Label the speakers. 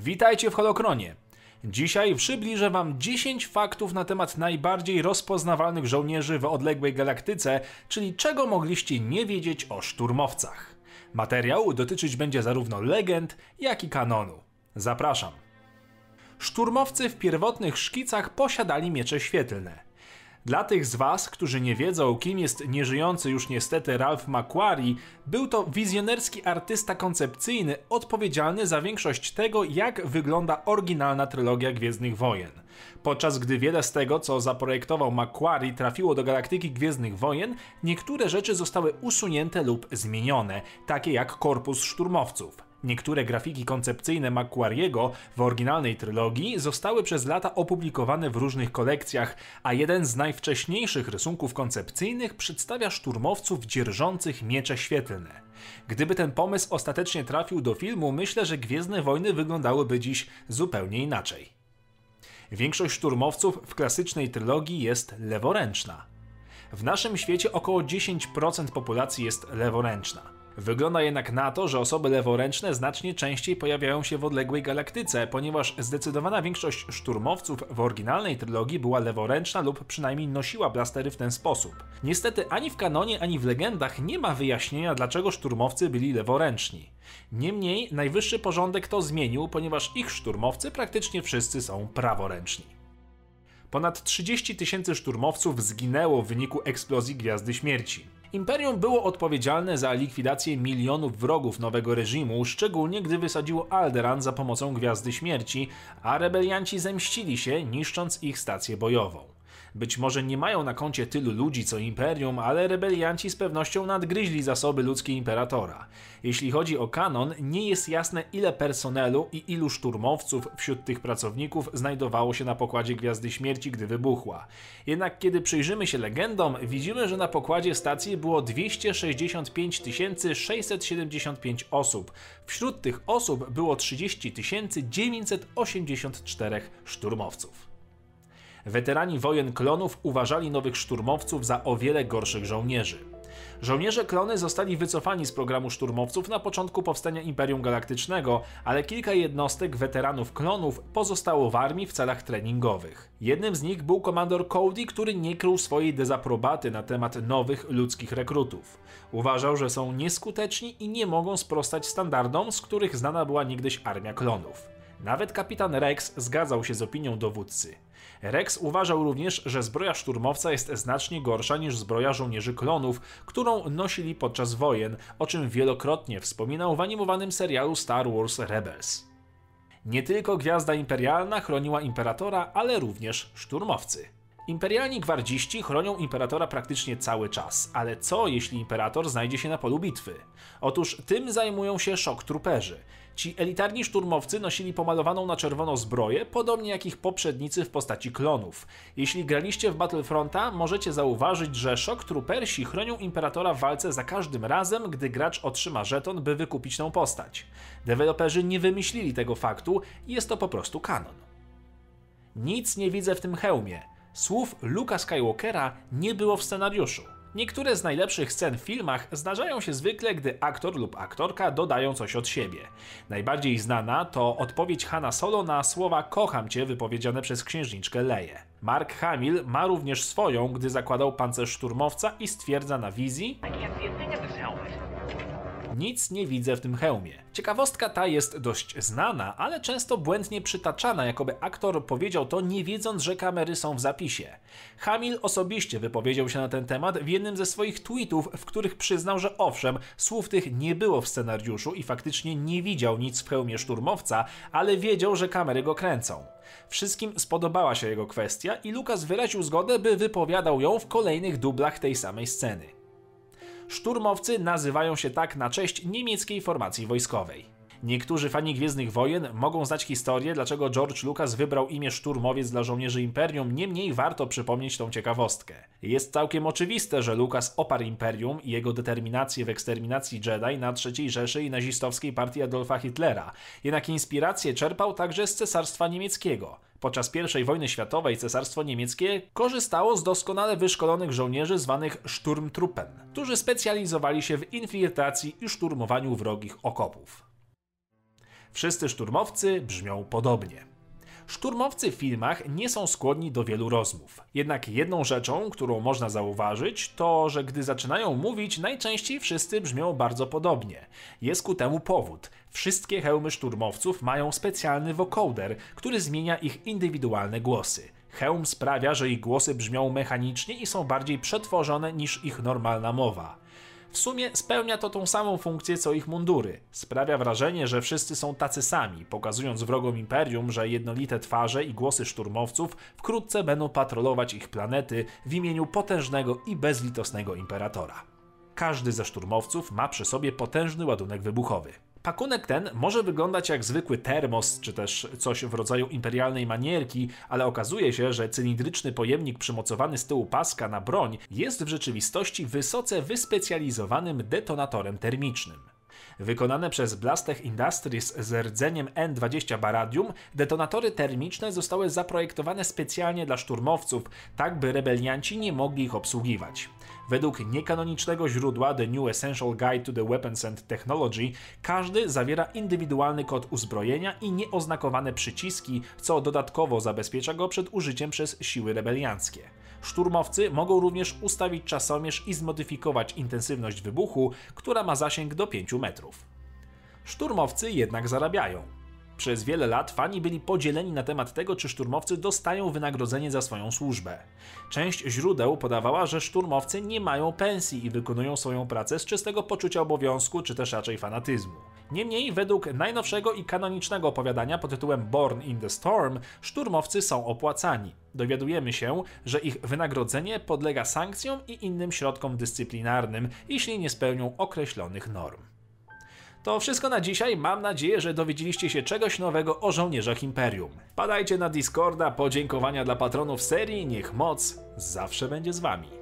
Speaker 1: Witajcie w Holokronie. Dzisiaj przybliżę Wam 10 faktów na temat najbardziej rozpoznawalnych żołnierzy w odległej galaktyce, czyli czego mogliście nie wiedzieć o szturmowcach. Materiał dotyczyć będzie zarówno legend, jak i kanonu. Zapraszam. Szturmowcy w pierwotnych szkicach posiadali miecze świetlne. Dla tych z Was, którzy nie wiedzą, kim jest nieżyjący już niestety Ralph McQuarrie, był to wizjonerski artysta koncepcyjny odpowiedzialny za większość tego, jak wygląda oryginalna trylogia Gwiezdnych Wojen. Podczas gdy wiele z tego, co zaprojektował McQuarrie, trafiło do galaktyki Gwiezdnych Wojen, niektóre rzeczy zostały usunięte lub zmienione, takie jak korpus szturmowców. Niektóre grafiki koncepcyjne Macquariego w oryginalnej trylogii zostały przez lata opublikowane w różnych kolekcjach, a jeden z najwcześniejszych rysunków koncepcyjnych przedstawia szturmowców dzierżących miecze świetlne. Gdyby ten pomysł ostatecznie trafił do filmu, myślę, że Gwiezdne Wojny wyglądałyby dziś zupełnie inaczej. Większość szturmowców w klasycznej trylogii jest leworęczna. W naszym świecie około 10% populacji jest leworęczna. Wygląda jednak na to, że osoby leworęczne znacznie częściej pojawiają się w odległej galaktyce, ponieważ zdecydowana większość szturmowców w oryginalnej trylogii była leworęczna lub przynajmniej nosiła blastery w ten sposób. Niestety ani w kanonie, ani w legendach nie ma wyjaśnienia, dlaczego szturmowcy byli leworęczni. Niemniej najwyższy porządek to zmienił, ponieważ ich szturmowcy praktycznie wszyscy są praworęczni. Ponad 30 tysięcy szturmowców zginęło w wyniku eksplozji Gwiazdy Śmierci. Imperium było odpowiedzialne za likwidację milionów wrogów nowego reżimu, szczególnie gdy wysadziło Alderan za pomocą Gwiazdy Śmierci, a rebelianci zemścili się, niszcząc ich stację bojową. Być może nie mają na koncie tylu ludzi co Imperium, ale rebelianci z pewnością nadgryźli zasoby ludzkie Imperatora. Jeśli chodzi o kanon, nie jest jasne ile personelu i ilu szturmowców wśród tych pracowników znajdowało się na pokładzie Gwiazdy Śmierci, gdy wybuchła. Jednak kiedy przyjrzymy się legendom, widzimy, że na pokładzie stacji było 265 675 osób. Wśród tych osób było 30 984 szturmowców. Weterani wojen klonów uważali nowych szturmowców za o wiele gorszych żołnierzy. Żołnierze klony zostali wycofani z programu szturmowców na początku powstania Imperium Galaktycznego, ale kilka jednostek weteranów klonów pozostało w armii w celach treningowych. Jednym z nich był komandor Cody, który nie krył swojej dezaprobaty na temat nowych ludzkich rekrutów. Uważał, że są nieskuteczni i nie mogą sprostać standardom, z których znana była niegdyś armia klonów. Nawet kapitan Rex zgadzał się z opinią dowódcy. Rex uważał również, że zbroja szturmowca jest znacznie gorsza niż zbroja żołnierzy klonów, którą nosili podczas wojen, o czym wielokrotnie wspominał w animowanym serialu Star Wars Rebels. Nie tylko Gwiazda Imperialna chroniła Imperatora, ale również szturmowcy. Imperialni gwardziści chronią imperatora praktycznie cały czas, ale co jeśli imperator znajdzie się na polu bitwy? Otóż tym zajmują się szok truperzy. Ci elitarni szturmowcy nosili pomalowaną na czerwono zbroję, podobnie jak ich poprzednicy w postaci klonów. Jeśli graliście w Battlefronta, możecie zauważyć, że szok trupersi chronią imperatora w walce za każdym razem, gdy gracz otrzyma żeton, by wykupić tą postać. Deweloperzy nie wymyślili tego faktu, jest to po prostu kanon. Nic nie widzę w tym hełmie. Słów Luka Skywalkera nie było w scenariuszu. Niektóre z najlepszych scen w filmach zdarzają się zwykle, gdy aktor lub aktorka dodają coś od siebie. Najbardziej znana to odpowiedź Hanna Solo na słowa kocham cię wypowiedziane przez księżniczkę Leję. Mark Hamill ma również swoją, gdy zakładał pancerz szturmowca i stwierdza na wizji nic nie widzę w tym hełmie. Ciekawostka ta jest dość znana, ale często błędnie przytaczana, jakoby aktor powiedział to nie wiedząc, że kamery są w zapisie. Hamill osobiście wypowiedział się na ten temat w jednym ze swoich tweetów, w których przyznał, że owszem, słów tych nie było w scenariuszu i faktycznie nie widział nic w hełmie szturmowca, ale wiedział, że kamery go kręcą. Wszystkim spodobała się jego kwestia i Lukas wyraził zgodę, by wypowiadał ją w kolejnych dublach tej samej sceny. Szturmowcy nazywają się tak na cześć niemieckiej formacji wojskowej. Niektórzy fani Gwiezdnych Wojen mogą znać historię, dlaczego George Lucas wybrał imię szturmowiec dla żołnierzy Imperium, niemniej warto przypomnieć tą ciekawostkę. Jest całkiem oczywiste, że Lucas oparł Imperium i jego determinację w eksterminacji Jedi na III Rzeszy i nazistowskiej partii Adolfa Hitlera, jednak inspirację czerpał także z Cesarstwa Niemieckiego. Podczas I wojny światowej Cesarstwo Niemieckie korzystało z doskonale wyszkolonych żołnierzy zwanych Sturmtruppen, którzy specjalizowali się w infiltracji i szturmowaniu wrogich okopów. Wszyscy szturmowcy brzmią podobnie. Szturmowcy w filmach nie są skłonni do wielu rozmów. Jednak jedną rzeczą, którą można zauważyć, to, że gdy zaczynają mówić, najczęściej wszyscy brzmią bardzo podobnie. Jest ku temu powód. Wszystkie hełmy szturmowców mają specjalny vocoder, który zmienia ich indywidualne głosy. Hełm sprawia, że ich głosy brzmią mechanicznie i są bardziej przetworzone niż ich normalna mowa. W sumie spełnia to tą samą funkcję co ich mundury. Sprawia wrażenie, że wszyscy są tacy sami, pokazując wrogom Imperium, że jednolite twarze i głosy szturmowców wkrótce będą patrolować ich planety w imieniu potężnego i bezlitosnego imperatora. Każdy ze szturmowców ma przy sobie potężny ładunek wybuchowy. Pakunek ten może wyglądać jak zwykły termos, czy też coś w rodzaju imperialnej manierki, ale okazuje się, że cylindryczny pojemnik przymocowany z tyłu paska na broń jest w rzeczywistości wysoce wyspecjalizowanym detonatorem termicznym. Wykonane przez Blastech Industries z rdzeniem N20 baradium, detonatory termiczne zostały zaprojektowane specjalnie dla szturmowców, tak by rebelianci nie mogli ich obsługiwać. Według niekanonicznego źródła The New Essential Guide to the Weapons and Technology, każdy zawiera indywidualny kod uzbrojenia i nieoznakowane przyciski, co dodatkowo zabezpiecza go przed użyciem przez siły rebelianckie. Szturmowcy mogą również ustawić czasomierz i zmodyfikować intensywność wybuchu, która ma zasięg do 5 metrów. Szturmowcy jednak zarabiają. Przez wiele lat fani byli podzieleni na temat tego, czy szturmowcy dostają wynagrodzenie za swoją służbę. Część źródeł podawała, że szturmowcy nie mają pensji i wykonują swoją pracę z czystego poczucia obowiązku, czy też raczej fanatyzmu. Niemniej, według najnowszego i kanonicznego opowiadania pod tytułem Born in the Storm, szturmowcy są opłacani. Dowiadujemy się, że ich wynagrodzenie podlega sankcjom i innym środkom dyscyplinarnym, jeśli nie spełnią określonych norm. To wszystko na dzisiaj. Mam nadzieję, że dowiedzieliście się czegoś nowego o żołnierzach Imperium. Padajcie na Discorda, podziękowania dla patronów serii, niech moc zawsze będzie z wami.